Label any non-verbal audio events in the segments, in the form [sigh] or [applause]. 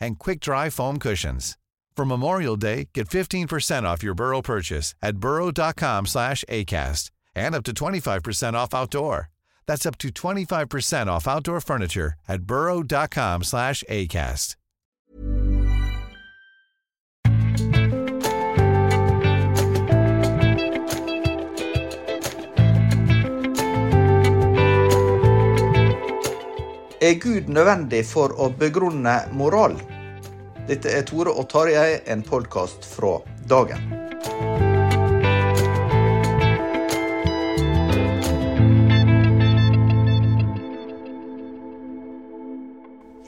and quick-dry foam cushions. For Memorial Day, get 15% off your Burrow purchase at burrow.com slash ACAST and up to 25% off outdoor. That's up to 25% off outdoor furniture at burrow.com slash ACAST. Er Gud nødvendig for å begrunne moral? Dette er Tore og Tarjei, en podkast fra dagen.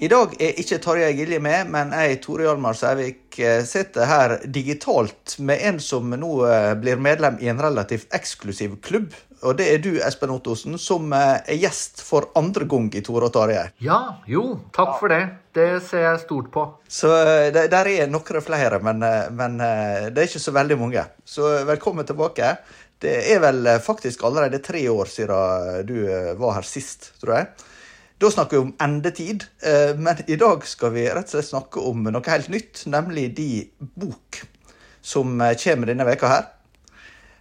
I dag er ikke Tarjei Gilje med, men jeg, Tore Hjalmar Sævik, eh, sitter her digitalt med en som nå eh, blir medlem i en relativt eksklusiv klubb. Og det er du, Espen Ottosen, som eh, er gjest for andre gang i Tore og Tarjei. Ja, jo, takk for det. Det ser jeg stort på. Så eh, det, der er noen flere, men, eh, men det er ikke så veldig mange. Så velkommen tilbake. Det er vel faktisk allerede tre år siden du var her sist, tror jeg. Da snakker vi om endetid, men i dag skal vi rett og slett snakke om noe helt nytt, nemlig de bok som kommer denne veka her.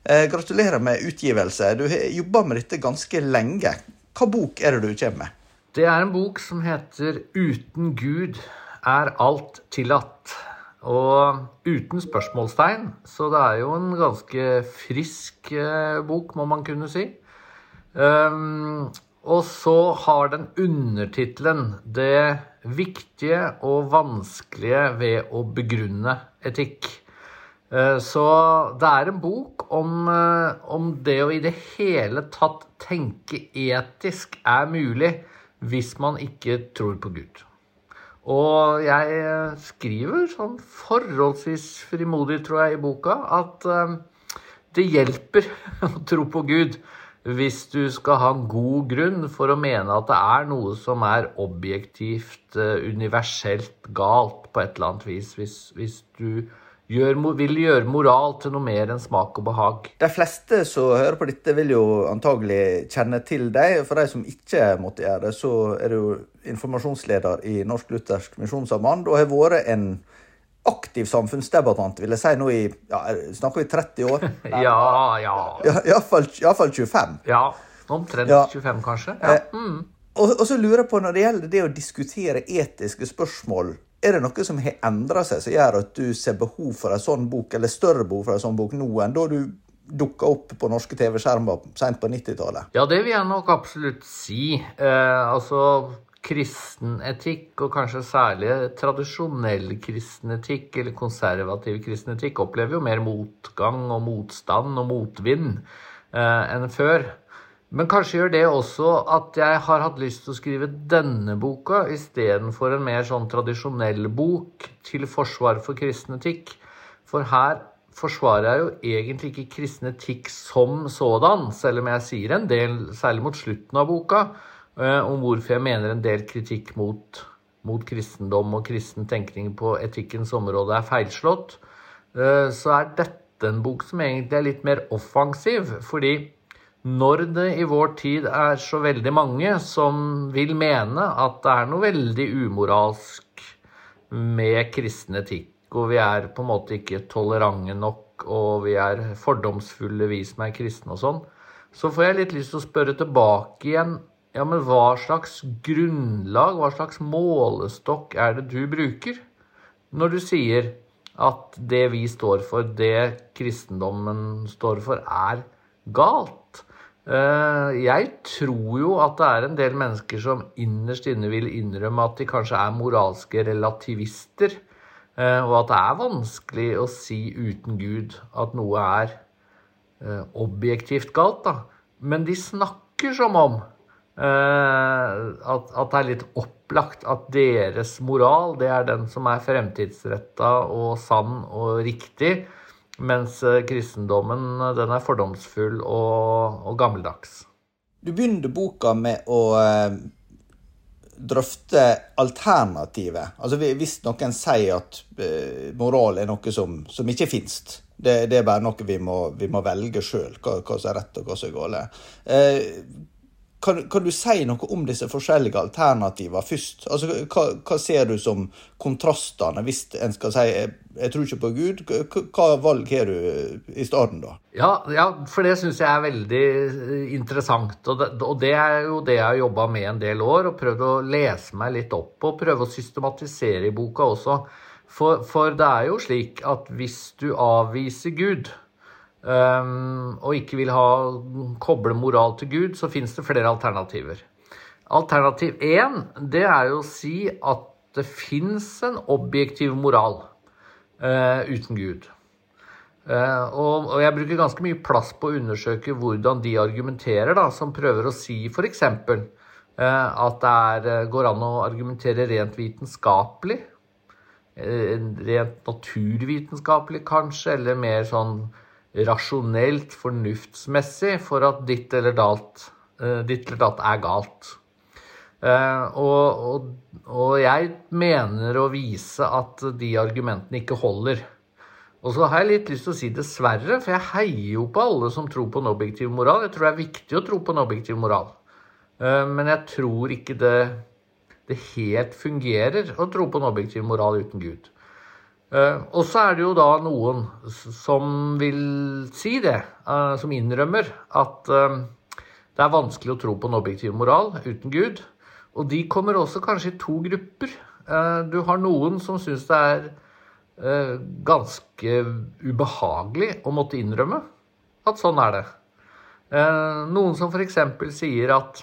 Eh, Gratulerer med utgivelse. Du har jobba med dette ganske lenge. Hva bok er det du kommer med? Det er en bok som heter 'Uten Gud er alt tillatt'. Og uten spørsmålstegn, så det er jo en ganske frisk eh, bok, må man kunne si. Um, og så har den undertittelen 'Det viktige og vanskelige ved å begrunne etikk'. Eh, Så det er en bok om, eh, om det å i det hele tatt tenke etisk er mulig hvis man ikke tror på Gud. Og jeg eh, skriver sånn forholdsvis frimodig, tror jeg, i boka, at det hjelper [laughs] å tro på Gud hvis du skal ha god grunn for å mene at det er noe som er objektivt, universelt galt på et eller annet vis. Hvis, hvis du gjør, vil gjøre moral til noe mer enn smak og behag. De fleste som hører på dette, vil jo antagelig kjenne til deg. For de som ikke måtte gjøre det, så er du informasjonsleder i Norsk Luthersk Misjonssamband og har vært en aktiv samfunnsdebattant, vil jeg si nå i ja, Snakker vi 30 år? [laughs] Ja, ja. Ja, Iallfall 25. Ja, omtrent Ja. 25 kanskje. Ja. Mm. Og, og så lurer jeg på, når det gjelder det å diskutere etiske spørsmål, er det noe som har endra seg, som gjør at du ser behov for en sånn bok, eller større behov for en sånn bok nå enn da du dukka opp på norske TV-skjermer sent på 90-tallet? Ja, det vil jeg nok absolutt si. Eh, altså kristen etikk, og kanskje særlig tradisjonell kristen etikk eller konservativ kristen etikk, opplever jo mer motgang og motstand og motvind eh, enn før. Men kanskje gjør det også at jeg har hatt lyst til å skrive denne boka istedenfor en mer sånn tradisjonell bok til forsvar for kristen etikk. For her forsvarer jeg jo egentlig ikke kristen etikk som sådan, selv om jeg sier en del, særlig mot slutten av boka, eh, om hvorfor jeg mener en del kritikk mot, mot kristendom og kristen tenkning på etikkens område er feilslått. Eh, Så er dette en bok som egentlig er litt mer offensiv, fordi når det i vår tid er så veldig mange som vil mene at det er noe veldig umoralsk med kristen etikk. Og vi er på en måte ikke tolerante nok, og vi er fordomsfulle, vi som er kristne og sånn. Så får jeg litt lyst til å spørre tilbake igjen. Ja, men hva slags grunnlag, hva slags målestokk er det du bruker når du sier at det vi står for, det kristendommen står for, er galt? Eh, jeg tror jo at det er en del mennesker som innerst inne vil innrømme at de kanskje er moralske relativister, eh, og at det er vanskelig å si uten Gud at noe er eh, objektivt galt. da. Men de snakker som om at, at det er litt opplagt at deres moral det er den som er fremtidsretta og sann og riktig. Mens kristendommen den er fordomsfull og, og gammeldags. Du begynner boka med å eh, drøfte alternativet. Altså Hvis noen sier at eh, moral er noe som, som ikke finnes, det, det, er bare noe vi må, vi må velge sjøl, hva, hva, som er rett og hva som er galt. Eh, kan, kan, du si noe om disse forskjellige alternativene først? Altså, hva, hva ser du som kontrastene, hvis en skal si jeg, jeg tror ikke på Gud? Hva valg har du i stedet, da? Ja, ja, for det syns jeg er veldig eh, interessant. Og det, og det, er jo det jeg har jobba med en del år, og prøvd å lese meg litt opp på. Prøve å systematisere i boka også. For, for det er jo slik at hvis du avviser Gud, og ikke vil ha, koble moral til Gud, så fins det flere alternativer. Alternativ én, det er jo å si at det fins en objektiv moral uh, uten Gud. Uh, og, og, jeg bruker ganske mye plass på å undersøke hvordan de argumenterer, da, som prøver å si f.eks. Uh, at det er, går an å argumentere rent vitenskapelig. Uh, rent naturvitenskapelig, kanskje, eller mer sånn rasjonelt, fornuftsmessig, for at ditt eller dalt, uh, ditt eller datt er galt. Uh, og, og, og, jeg mener å vise at de argumentene ikke holder. Og så har jeg litt lyst til å si dessverre, for jeg heier jo på alle som tror på en objektiv moral. Jeg tror det er viktig å tro på en objektiv moral. Uh, men jeg tror ikke det, det helt fungerer å tro på en objektiv moral uten Gud. Uh, og så er det jo da noen som vil si det, uh, som innrømmer at uh, det er vanskelig å tro på en objektiv moral uten Gud. Og de kommer også kanskje i to grupper. du har noen som syns det er ganske ubehagelig å måtte innrømme at sånn er det. noen som f.eks. sier at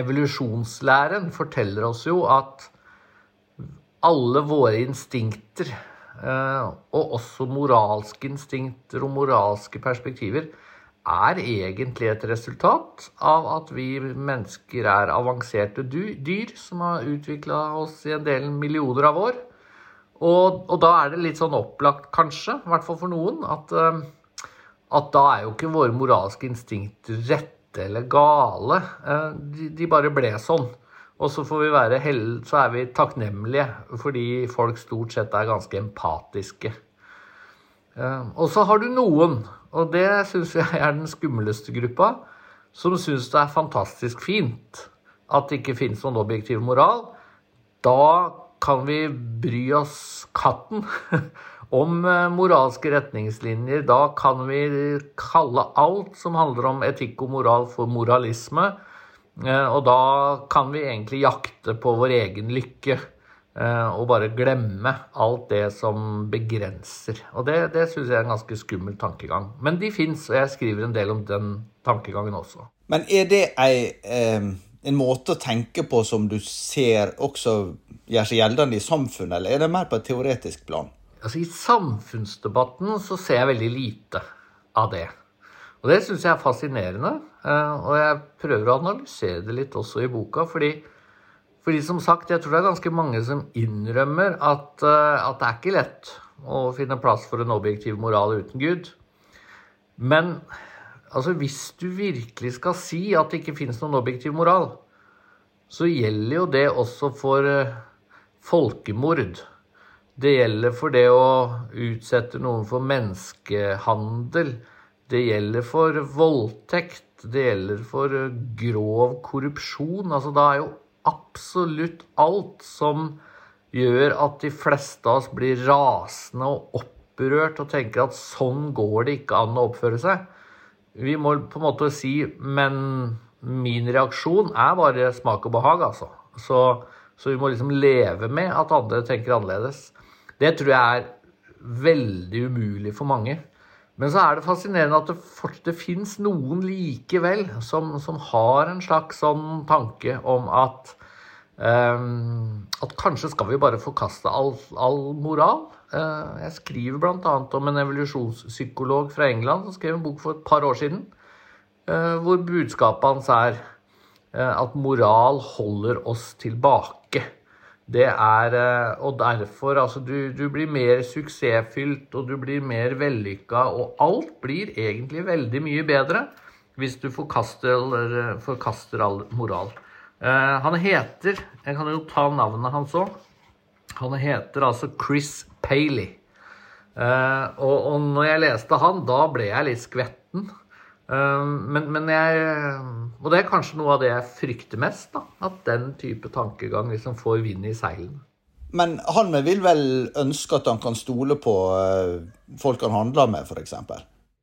evolusjonslæren forteller oss jo at alle våre instinkter, eh, og også moralske instinkter og moralske perspektiver, er egentlig et resultat av at vi mennesker er avanserte dyr som har utvikla oss i en del millioner av år. Og, og, da er det litt sånn opplagt, kanskje, i hvert fall for noen, at, eh, at da er jo ikke våre moralske instinkter rette eller gale. Eh, de, de bare ble sånn. Og så får vi være held, så er vi takknemlige fordi folk stort sett er ganske empatiske. Eh, og så har du noen, og det syns jeg er den skumleste gruppa, som syns det er fantastisk fint at det ikke finnes noen objektiv moral. Da kan vi bry oss katten [laughs] om eh, moralske retningslinjer. Da kan vi kalle alt som handler om etikk og moral, for moralisme. Eh, og da kan vi egentlig jakte på vår egen lykke eh, og bare glemme alt det som begrenser. Og det, det syns jeg er en ganske skummel tankegang. Men de fins, og jeg skriver en del om den tankegangen også. Men er det ei, eh, en måte å tenke på som du ser også gjør seg gjeldende i samfunnet, eller er det mer på et teoretisk plan? Altså I samfunnsdebatten så ser jeg veldig lite av det. Og det syns jeg er fascinerende. Eh, og jeg prøver å analysere det litt også i boka. Fordi, fordi som sagt, jeg tror det er ganske mange som innrømmer at, eh, at det er ikke lett å finne plass for en objektiv moral uten Gud. Men altså, hvis du virkelig skal si at det ikke finnes noen objektiv moral, så gjelder jo det også for eh, folkemord. Det gjelder for det å utsette noen for menneskehandel. Det gjelder for voldtekt, det gjelder for grov korrupsjon. Altså, da er jo absolutt alt som gjør at de fleste av oss blir rasende og opprørt og tenker at sånn går det ikke an å oppføre seg. Vi må på en måte si Men min reaksjon er bare smak og behag, altså. Så, så vi må liksom leve med at andre tenker annerledes. Det tror jeg er veldig umulig for mange. Men så er det fascinerende at det, det fins noen likevel som, som, har en slags sånn tanke om at um, At kanskje skal vi bare forkaste all, all moral. Uh, jeg skriver bl.a. om en evolusjonspsykolog fra England som skrev en bok for et par år siden, uh, hvor budskapet hans er uh, at moral holder oss tilbake det er eh, Og derfor, altså, du, du, blir mer suksessfylt, og du blir mer vellykka, og alt blir egentlig veldig mye bedre hvis du forkaster, forkaster all moral. Uh, han heter Jeg kan jo ta navnet hans òg. Han heter altså Chris Paley. Uh, og, og når jeg leste han, da ble jeg litt skvetten. Ehm, men, men, jeg Og det er kanskje noe av det jeg frykter mest. da, At den type tankegang liksom får vind i seilene. Men han vil vel ønske at han kan stole på eh, folk han handler med, f.eks.?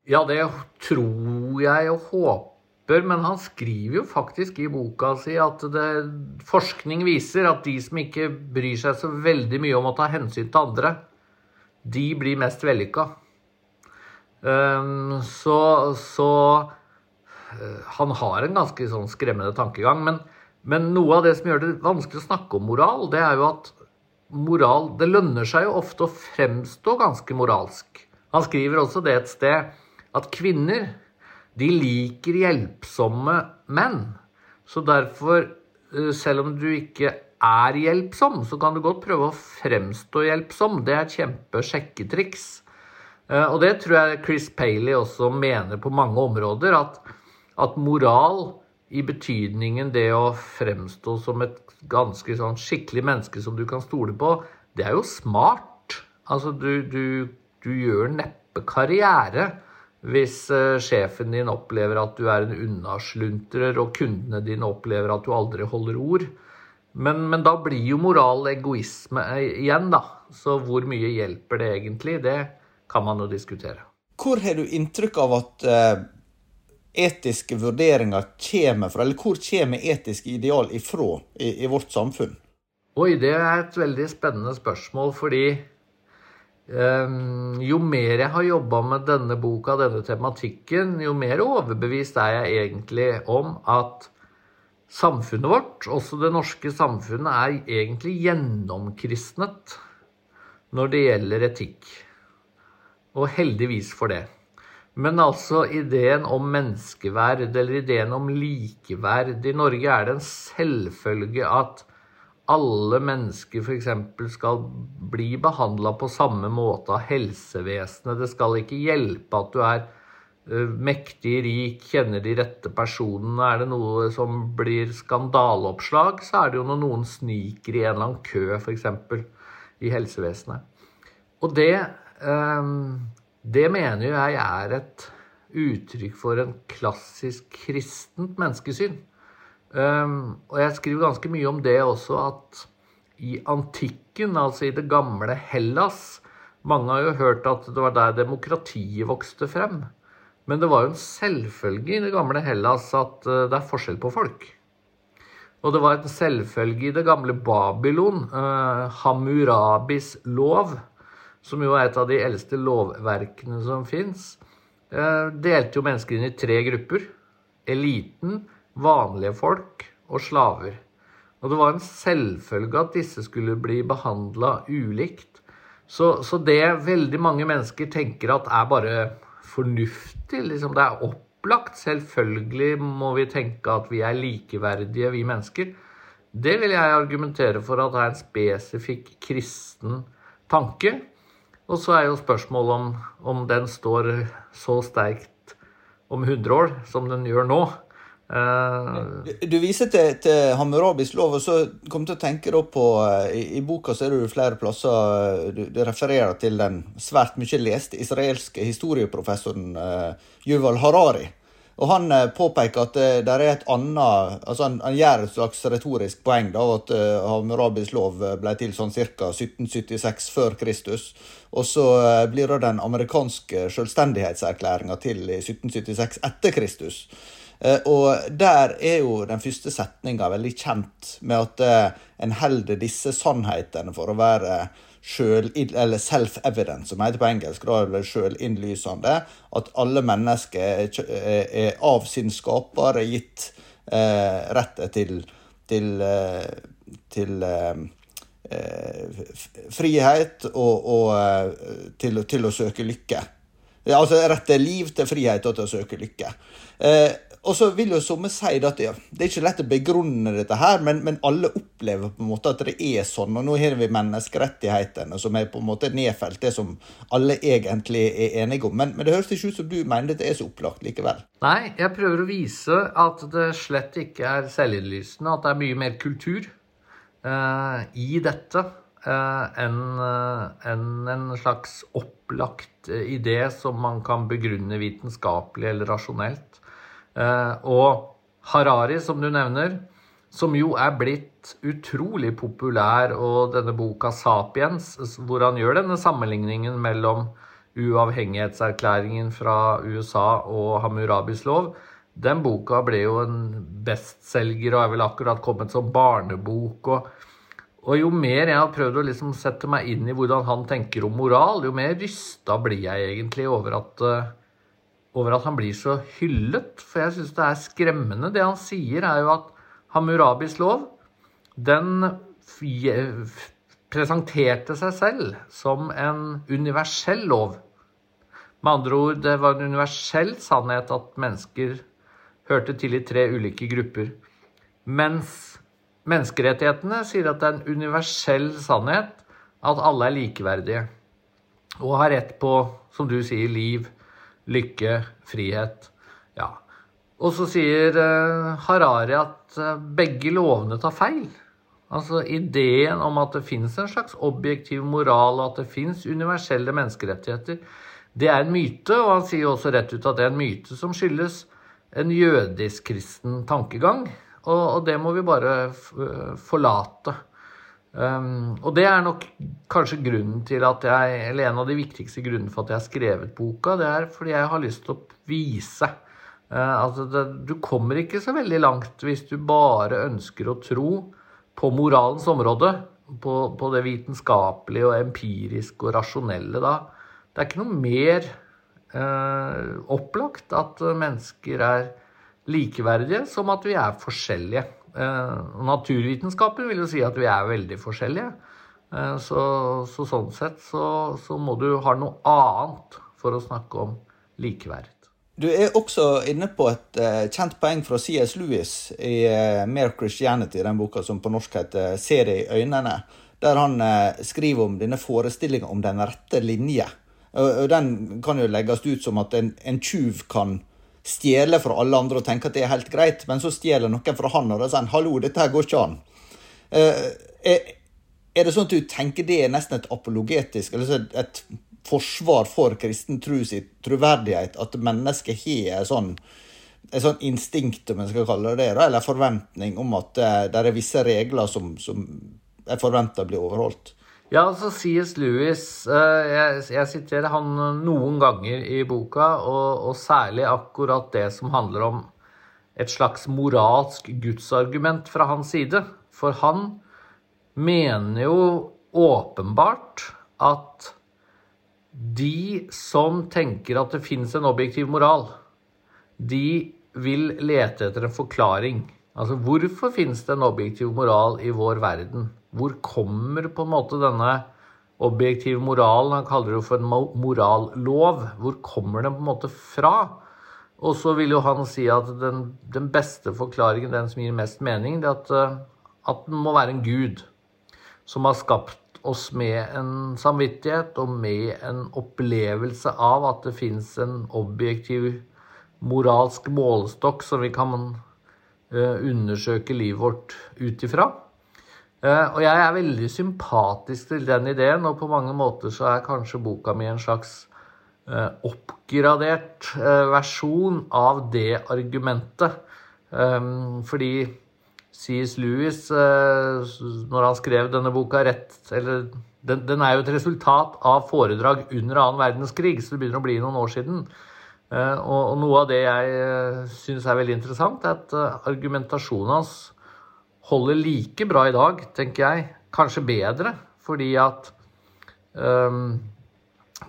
Ja, det tror jeg og håper. Men han skriver jo faktisk i boka si at det, forskning viser at de som ikke bryr seg så veldig mye om å ta hensyn til andre, de blir mest vellykka. Ehm, så, så eh, Han har en ganske sånn skremmende tankegang. Men, men, noe av det som gjør det vanskelig å snakke om moral, det er jo at moral Det lønner seg jo ofte å fremstå ganske moralsk. Han skriver også det et sted at kvinner de liker hjelpsomme menn. Så derfor, eh, selv om du ikke er hjelpsom, så kan du godt prøve å fremstå hjelpsom. Det er et kjempesjekketriks. Eh, og det tror jeg Chris Paley også mener på mange områder. At, at moral i betydningen det å fremstå som et ganske sånn skikkelig menneske som du kan stole på, det er jo smart. Altså, du, du, du gjør neppe karriere hvis uh, sjefen din opplever at du er en unnasluntrer, og kundene dine opplever at du aldri holder ord. Men, men, da blir jo moral egoisme eh, igjen, da. Så hvor mye hjelper det egentlig? Det, kan man jo diskutere. Hvor har du inntrykk av at uh, etiske vurderinger kommer fra, eller hvor kommer etiske ideal ifra i, i, vårt samfunn? Oi, det er et veldig spennende spørsmål, fordi um, jo mer jeg har jobba med denne boka, denne tematikken, jo mer overbevist er jeg egentlig om at samfunnet vårt, også det norske samfunnet, er egentlig gjennomkristnet når det gjelder etikk. Og heldigvis for det. Men altså ideen om menneskeverd, eller ideen om likeverd I Norge er det en selvfølge at alle mennesker f.eks. skal bli behandla på samme måte av helsevesenet. Det skal ikke hjelpe at du er mektig rik, kjenner de rette personene. Er det noe som blir skandaleoppslag, så er det jo når noen sniker i en eller annen kø, f.eks. i helsevesenet. Og det det mener jeg er et uttrykk for en klassisk kristent menneskesyn. Ehm, og jeg skriver ganske mye om det også, at i antikken, altså i det gamle Hellas Mange har jo hørt at det var der demokratiet vokste frem. Men det var jo en selvfølge i det gamle Hellas at eh, det er forskjell på folk. Og det var en selvfølge i det gamle Babylon, eh, Hammurabis lov, som jo er et av de eldste lovverkene som fins, eh, delte jo mennesker inn i tre grupper. Eliten, vanlige folk og slaver. Og det var en selvfølge at disse skulle bli behandla ulikt. Så, så, det veldig mange mennesker tenker at er bare fornuftig, liksom det er opplagt, selvfølgelig må vi tenke at vi er likeverdige, vi mennesker. Det vil jeg argumentere for at er en spesifikk kristen tanke. Og så er jo spørsmålet om, om den står så sterkt om 100 år som den gjør nå. Uh, du viser til, til Hammurabis lov, og så kom til å tenke på eh, i, i, boka så er det flere plasser du, du, refererer til den svært mye leste israelske historieprofessoren uh, Yuval Harari. Og Han eh, påpeker at det er et annet altså Han, han gjør et slags retorisk poeng da, at uh, Hammurabis lov ble til sånn ca. 1776 før Kristus. Og så uh, blir det den amerikanske selvstendighetserklæringa til i 1776 etter Kristus. Uh, og der er jo den første setninga veldig kjent med at uh, en holder disse sannhetene for å være selv, eller self-evident, som heter på engelsk, er det sjølinnlysende, at alle mennesker er av sin skaper er gitt eh, rett til, til, eh, til eh, frihet og, og eh, til, til, å søke lykke. Altså rett til liv, til frihet og til å søke lykke. Eh, og så vil jo somme si at ja, det er ikke lett å begrunne dette her, men, men, alle opplever på en måte at det er sånn. Og nå har vi menneskerettighetene som er på en måte nedfelt, det som alle egentlig er enige om. Men, men det høres ikke ut som du mener dette er så opplagt likevel. Nei, jeg prøver å vise at det slett ikke er selvinnlysende, at det er mye mer kultur uh, i dette. Uh, enn uh, en, en slags opplagt idé som man kan begrunne vitenskapelig eller rasjonelt. Eh, og Harari, som du nevner, som jo er blitt utrolig populær, og denne boka 'Sapiens', hvor han gjør denne sammenligningen mellom uavhengighetserklæringen fra USA og Hammurabis lov, den boka ble jo en bestselger og er vel akkurat kommet som barnebok. Og, og jo mer jeg har prøvd å liksom sette meg inn i hvordan han tenker om moral, jo mer rysta blir jeg egentlig over at uh, over at han blir så hyllet. For jeg syns det er skremmende. Det han sier, er jo at Hammurabis lov, den presenterte seg selv som en universell lov. Med andre ord, det var en universell sannhet at mennesker hørte til i tre ulike grupper. Mens menneskerettighetene sier at det er en universell sannhet at alle er likeverdige og har rett på, som du sier, liv, lykke, frihet. Ja. Og så sier eh, Harari at eh, begge lovene tar feil. Altså ideen om at det fins en slags objektiv moral, og at det fins universelle menneskerettigheter, det er en myte. Og han sier også rett ut at det er en myte som skyldes en jødisk-kristen tankegang. Og, og, det må vi bare forlate. Um, og det er nok kanskje grunnen til at jeg, eller en av de viktigste grunnene for at jeg har skrevet boka. Det er fordi jeg har lyst til å vise uh, altså det, Du kommer ikke så veldig langt hvis du bare ønsker å tro på moralens område. På, på det vitenskapelige og empiriske og rasjonelle da. Det er ikke noe mer uh, opplagt at mennesker er likeverdige som at vi er forskjellige. Eh, naturvitenskapen vil jo si at vi er veldig forskjellige. Eh, så, så sånn sett så, så, må du ha noe annet for å snakke om likeverd. Du er også inne på et uh, kjent poeng fra C.S. Lewis i Mere Christianity, den boka som på norsk heter 'Se det i øynene', der han skriver om denne forestillinga om den rette linje. Og, Den kan jo legges ut som at en, en tjuv kan stjele fra alle andre og tenke at det er helt greit, men så stjeler noen fra han og da sier han, 'hallo, dette her går ikke an'. Uh, er, er, det sånn at du tenker det er nesten et apologetisk, eller et forsvar for kristen tro sin troverdighet, at mennesket har sånn et sånn instinkt, om en skal kalle det det, eller forventning om at uh, det er visse regler som, som er forventa blir overholdt? Ja, altså C.S. Lewis eh, jeg, siterer han noen ganger i boka, og, og, særlig akkurat det som handler om et slags moralsk gudsargument fra hans side. For han mener jo åpenbart at de som tenker at det fins en objektiv moral, de vil lete etter en forklaring. Altså, hvorfor fins det en objektiv moral i vår verden? Hvor kommer på en måte denne objektive moralen, han kaller det for en morallov, hvor kommer den på en måte fra? Og så vil jo han si at den, den beste forklaringen, den som gir mest mening, det er at, eh, at den må være en gud som har skapt oss med en samvittighet og med en opplevelse av at det fins en objektiv moralsk målestokk som vi kan uh, undersøke livet vårt ut ifra. Eh, og jeg er veldig sympatisk til den ideen, og på mange måter så er kanskje boka mi en slags eh, oppgradert eh, versjon av det argumentet. Um, fordi C.S. Lewis, når han skrev denne boka rett eller den, den, er jo et resultat av foredrag under annen verdenskrig, så det begynner å bli noen år siden. Og, og, noe av det jeg syns er veldig interessant, er at argumentasjonen hans holder like bra i dag, tenker jeg. Kanskje bedre, fordi at um,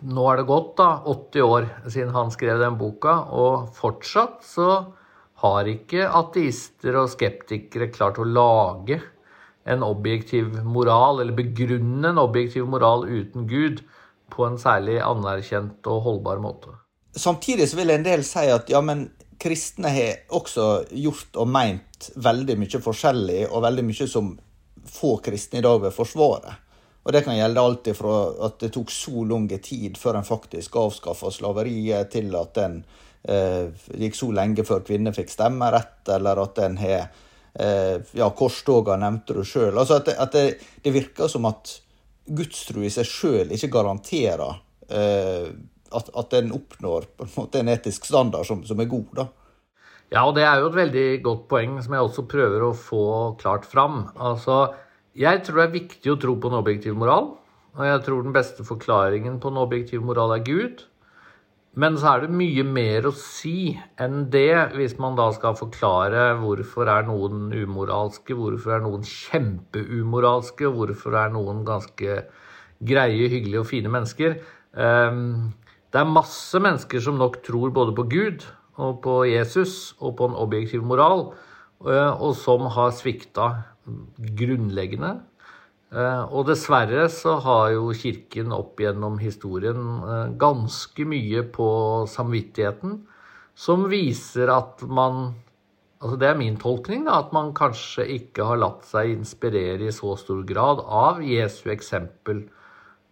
nå er det gått da 80 år siden han skrev den boka, og fortsatt så har ikke ateister og skeptikere klart å lage en objektiv moral, eller begrunne en objektiv moral uten Gud, på en særlig anerkjent og holdbar måte. Samtidig så vil en del si at ja, men kristne har også gjort og meint veldig mye forskjellig, og veldig mye som få kristne i dag vil forsvare. Og Det kan gjelde alt fra at det tok så lang tid før en faktisk avskaffa slaveriet, til at en eh, gikk så lenge før kvinner fikk stemmerett, eller at en har eh, ja, Korstoga nevnte du sjøl. Altså at, det, at det, det, virker som at gudstro i seg sjøl ikke garanterer eh, at, at en oppnår på en måte en etisk standard som, som er god. da. Ja, og det er jo et veldig godt poeng som jeg også prøver å få klart fram. Altså, jeg tror det er viktig å tro på en objektiv moral. Og jeg tror den beste forklaringen på en objektiv moral er Gud. Men så er det mye mer å si enn det, hvis man da skal forklare hvorfor er noen umoralske, hvorfor er noen kjempeumoralske, og hvorfor er noen ganske greie, hyggelige og fine mennesker. Ehm, det er masse mennesker som nok tror både på Gud og på Jesus og på en objektiv moral, eh, og som har svikta grunnleggende. Eh, og dessverre så har jo Kirken opp gjennom historien eh, ganske mye på samvittigheten som viser at man altså Det er min tolkning, da, at man kanskje ikke har latt seg inspirere i så stor grad av Jesu eksempel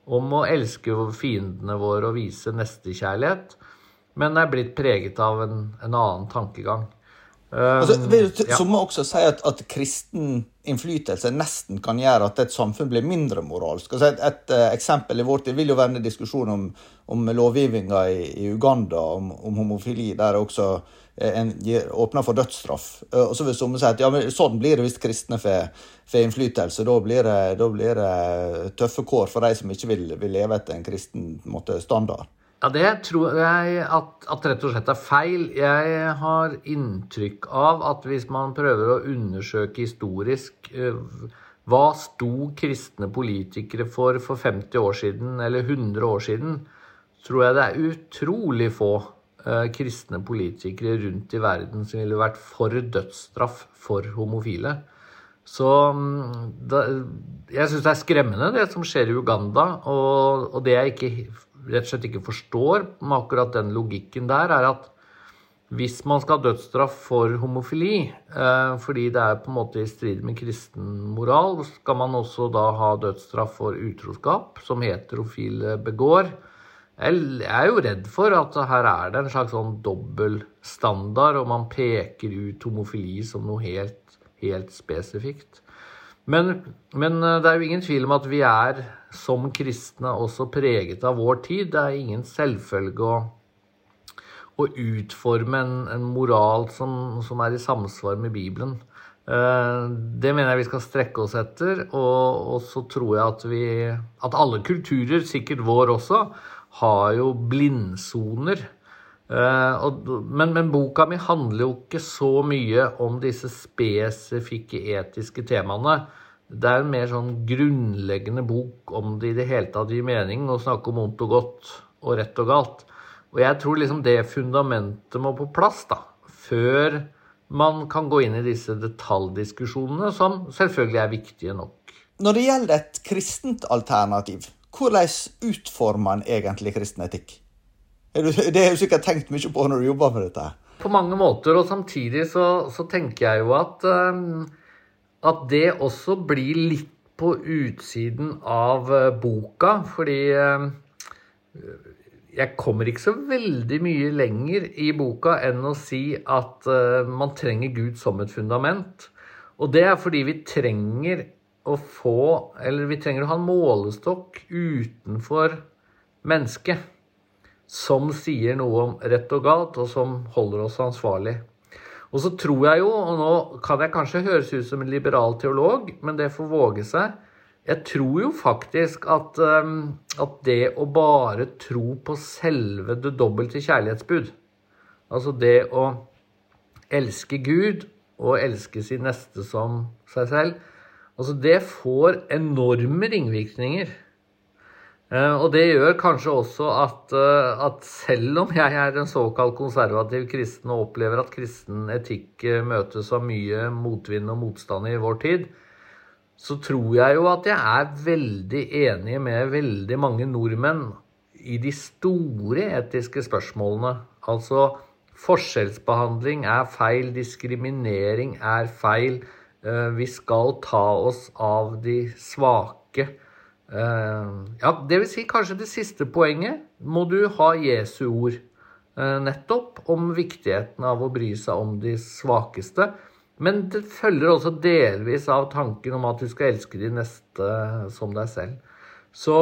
om å elske fiendene våre og vise nestekjærlighet, men er blitt preget av en, en annen tankegang. Altså, vil du ja. Som også si at, at, kristen innflytelse nesten kan gjøre at et samfunn blir mindre moralsk. Altså et, et, et eksempel i vårt det vil jo være en diskusjon om, om lovgivninga i, i, Uganda om, om, homofili, der også eh, en åpner for dødsstraff. Uh, og så vil somme si at ja, men sånn blir det hvis kristne får innflytelse. Da blir, det, da blir, det, tøffe kår for de som ikke vil, vil leve etter en kristen måte, standard. Ja, Det tror jeg at, at, rett og slett er feil. Jeg har inntrykk av at hvis man prøver å undersøke historisk uh, hva sto kristne politikere for for 50 år siden eller 100 år siden, tror jeg det er utrolig få uh, kristne politikere rundt i verden som ville vært for dødsstraff for homofile. Så um, da, jeg syns det er skremmende, det som skjer i Uganda. Og, og det jeg ikke rett og slett ikke forstår med akkurat den logikken der, er at hvis man skal ha dødsstraff for homofili, eh, fordi det er på en måte i strid med kristen moral, skal man også da ha dødsstraff for utroskap, som heterofile begår. Jeg er jo redd for at her er det en slags sånn dobbeltstandard, og man peker ut homofili som noe helt, helt spesifikt. Men, men, eh, det er jo ingen tvil om at vi er som kristne også preget av vår tid. Det er ingen selvfølge å, å utforme en, en moral som, som, er i samsvar med Bibelen. Eh, det mener jeg vi skal strekke oss etter. Og, og så tror jeg at vi At alle kulturer, sikkert vår også, har jo blindsoner. Og, men, men, boka mi handler jo ikke så mye om disse spesifikke etiske temaene. Det er en mer sånn grunnleggende bok om det i det hele tatt gir mening å snakke om vondt og godt og rett og galt. Og jeg tror liksom det fundamentet må på plass da, før man kan gå inn i disse detaljdiskusjonene, som selvfølgelig er viktige nok. Når det gjelder et kristent alternativ, hvordan utformer man egentlig kristen etikk? Det har du sikkert tenkt mye på når du jobber med dette. På mange måter, og samtidig så, så tenker jeg jo at, um, at det også blir litt på utsiden av uh, boka. Fordi um, jeg kommer ikke så veldig mye lenger i boka enn å si at uh, man trenger Gud som et fundament. Og det er fordi vi trenger å få Eller vi trenger å ha en målestokk utenfor mennesket som sier noe om rett og galt, og som holder oss ansvarlig. Og så tror jeg jo, og nå kan jeg kanskje høres ut som en liberal teolog, men det får våge seg. Jeg tror jo faktisk at, um, at det å bare tro på selve det dobbelte kjærlighetsbud, altså det å elske Gud og elske sin neste som seg selv, altså det får enorme ringvirkninger. Eh, og det gjør kanskje også at, eh, at, selv om jeg er en såkalt konservativ kristen og opplever at kristen etikk eh, møtes av mye motvind og motstand i vår tid, så tror jeg jo at jeg er veldig enig med veldig mange nordmenn i de store etiske spørsmålene. Altså forskjellsbehandling er feil, diskriminering er feil. Vi skal ta oss av de svake. Eh, ja, det vil si kanskje det siste poenget må du ha Jesu ord. Eh, nettopp om viktigheten av å bry seg om de svakeste. Men det følger også delvis av tanken om at du skal elske de neste som deg selv. Så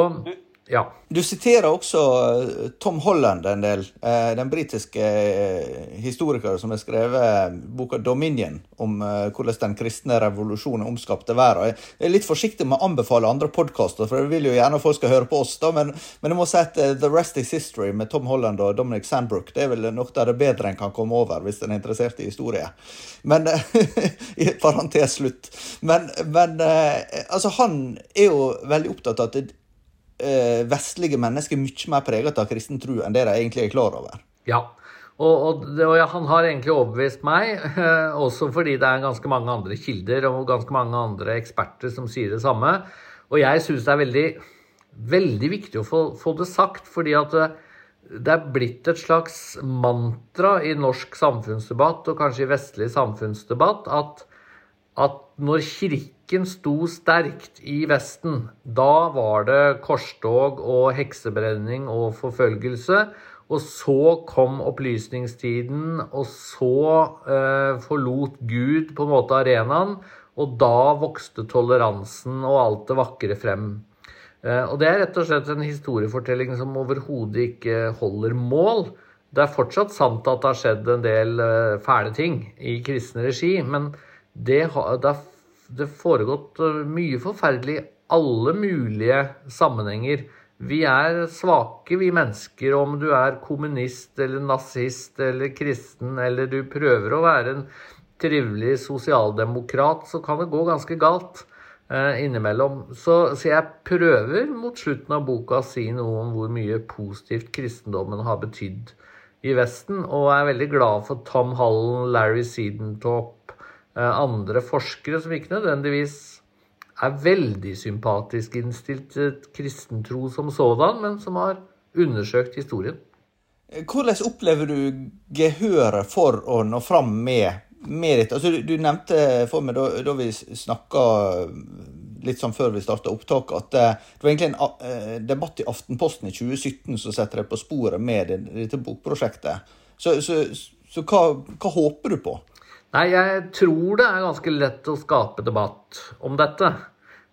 ja. Du siterer også eh, Tom Holland en del, eh, den britiske eh, historikeren som har skrevet boka 'Dominion', om hvordan den kristne revolusjonen omskapte verden. Jeg er litt forsiktig med å anbefale andre podkaster, for jeg vil jo gjerne at folk skal høre på oss. da, Men, men jeg må si at 'The Rest Is History' med Tom Holland og Dominic Sandbrook det er vel noe av det bedre en kan komme over hvis en er interessert i historie. Men [laughs] I parentes slutt. Men, men altså, han er jo veldig opptatt av at vestlige mennesker mye mer preget av kristen tro enn det de egentlig er klar over. Ja, og, og, og ja, han har egentlig overbevist meg, eh, [laughs] også fordi det er ganske mange andre kilder og ganske mange andre eksperter som sier det samme. Og jeg syns det er veldig, veldig viktig å få, få, det sagt, fordi at det, eh, er blitt et slags mantra i norsk samfunnsdebatt, og kanskje i vestlig samfunnsdebatt, at, at når kirken kirken sto sterkt i Vesten, da var det korstog og heksebrenning og forfølgelse. Og så kom opplysningstiden, og så eh, forlot Gud på en måte arenaen. Og da vokste toleransen og alt det vakre frem. Eh, og det er rett og slett en historiefortelling som overhodet ikke holder mål. Det er fortsatt sant at det har skjedd en del eh, fæle ting i kristen regi, men det, det, det foregått eh, mye forferdelig i alle mulige sammenhenger. Vi er svake, vi mennesker. Om du er kommunist eller nazist eller kristen, eller du prøver å være en trivelig sosialdemokrat, så kan det gå ganske galt eh, innimellom. Så, så, jeg prøver mot slutten av boka å si noe om hvor mye positivt kristendommen har betydd i Vesten, og er veldig glad for Tom Hallen, Larry Seedentop, Eh, andre forskere som ikke nødvendigvis er veldig sympatisk innstilt til kristen som sådan, men som har undersøkt historien. Hvordan opplever du gehøret for å nå fram med, med dette? Altså, du, du, nevnte for meg da, da vi snakka litt sånn før vi starta opptaket, at eh, det var egentlig en debatt i Aftenposten i 2017 som setter deg på sporet med dette bokprosjektet. Så, så, så hva, hva håper du på? Nei, jeg tror det er ganske lett å skape debatt om dette.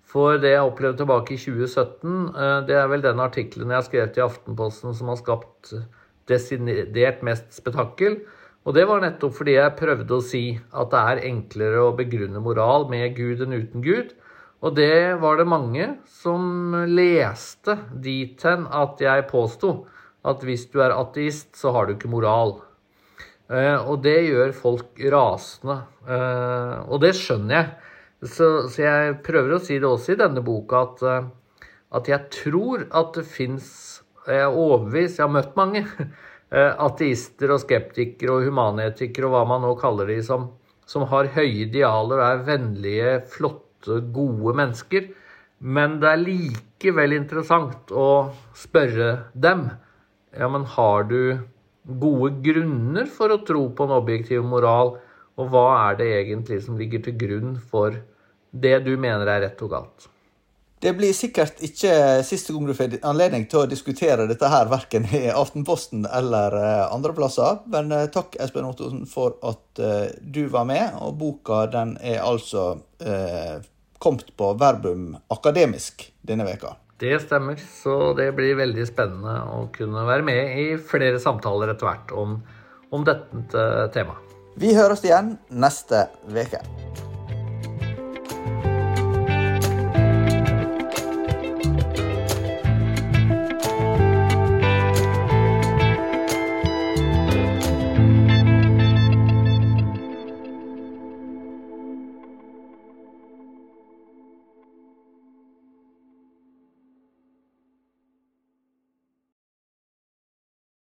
For det jeg opplevde tilbake i 2017, eh, det er vel den artikkelen jeg har skrevet i Aftenposten som har skapt desidert mest spetakkel. Og det var nettopp fordi jeg prøvde å si at det er enklere å begrunne moral med Gud enn uten Gud. Og det var det mange som leste dit hen at jeg påsto at hvis du er ateist, så har du ikke moral. Eh, og det gjør folk rasende. Eh, og det skjønner jeg. Så, så, jeg prøver å si det også i denne boka at, eh, at jeg tror at det fins Jeg er overbevist, jeg har møtt mange [laughs] ateister og skeptikere og humanetikere og hva man nå kaller de, som, som har høye idealer og er vennlige, flotte, gode mennesker. Men det er likevel interessant å spørre dem. Ja, men har du gode grunner for å tro på en objektiv moral, og hva er det egentlig som ligger til grunn for det du mener er rett og galt? Det blir sikkert ikke siste gang du får anledning til å diskutere dette her, verken i Aftenposten eller eh, andre plasser. Men eh, takk, Espen Ottosen, for at eh, du var med. Og boka den er altså eh, kommet på Verbum Akademisk denne veka. Det stemmer, så det blir veldig spennende å kunne være med i flere samtaler etter hvert om, om dette temaet. Vi høres igjen neste uke.